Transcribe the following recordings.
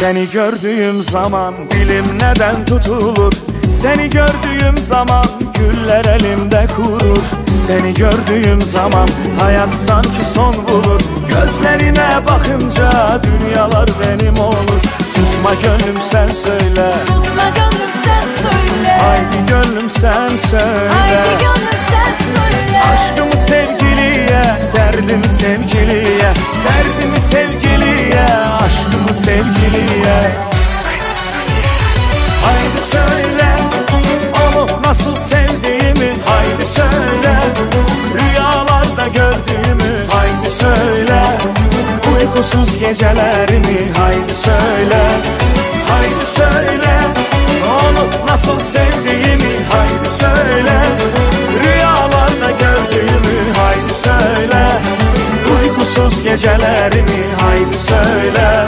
Seni gördüğüm zaman dilim neden tutulur? Seni gördüğüm zaman güller elimde kurur. Seni gördüğüm zaman hayat sanki son bulur. Gözlerine bakınca dünyalar benim olur. Susma gönlüm sen söyle. Susma gönlüm sen söyle. Haydi gönlüm sen söyle. Haydi gönlüm sen söyle. Aşkımı sevgiliye, derdimi sevgiliye sevgiliye. Haydi söyle, onu nasıl sevdiğimi. Haydi söyle, rüyalarda gördüğümü. Haydi söyle, uykusuz gecelerimi. Haydi söyle, haydi söyle Onu nasıl sevdiğimi. Haydi söyle, rüyalarda gördüğümü. Haydi söyle, uykusuz gecelerimi. Haydi söyle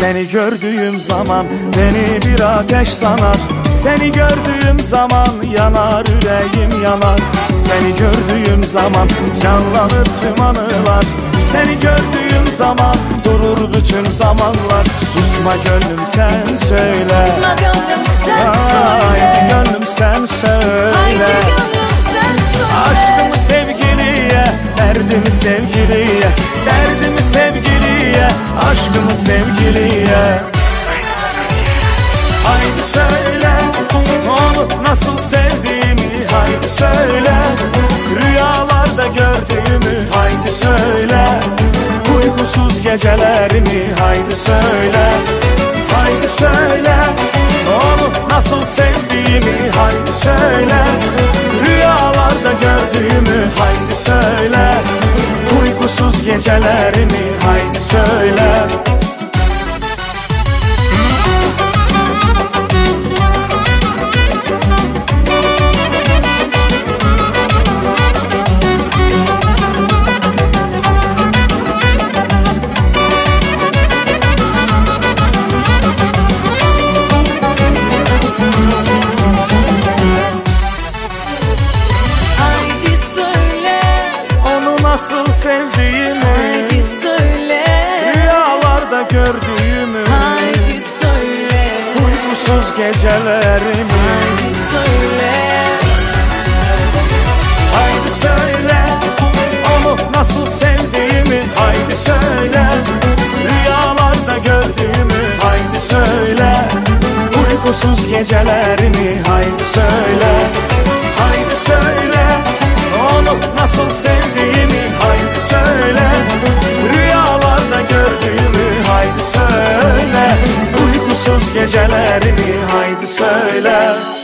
Seni gördüğüm zaman beni bir ateş sanar. Seni gördüğüm zaman yanar yüreğim yanar. Seni gördüğüm zaman canlanır tüm anılar. Seni gördüğüm zaman durur bütün zamanlar. Susma gönlüm sen söyle. Susma gönlüm sen Haydi söyle gönlüm sen söyle. Haydi gönlüm sen söyle. Aşkımı sevgiliye, derdimi sevgiliye aşkımı sevgiliye. Haydi söyle, onu nasıl sevdiğimi. Haydi söyle, rüyalarda gördüğümü. Haydi söyle, uykusuz gecelerimi. Haydi söyle, haydi söyle Onu nasıl sevdiğimi. Haydi söyle, rüyalarda gördüğümü. Haydi söyle, uykusuz gecelerimi. Haydi söyle Nasıl sevdiğimi. Haydi söyle. Rüyalarda gördüğümü. Haydi söyle. Uykusuz gecelerimi. Haydi söyle. Haydi söyle. Onu nasıl sevdiğimi. Haydi söyle. Rüyalarda gördüğümü. Haydi söyle. Uykusuz gecelerimi. Haydi söyle. Haydi söyle. Onu nasıl sevdiğimi. Haydi söyle. Rüyalarda gördüğümü Haydi söyle. Uykusuz gecelerimi Haydi söyle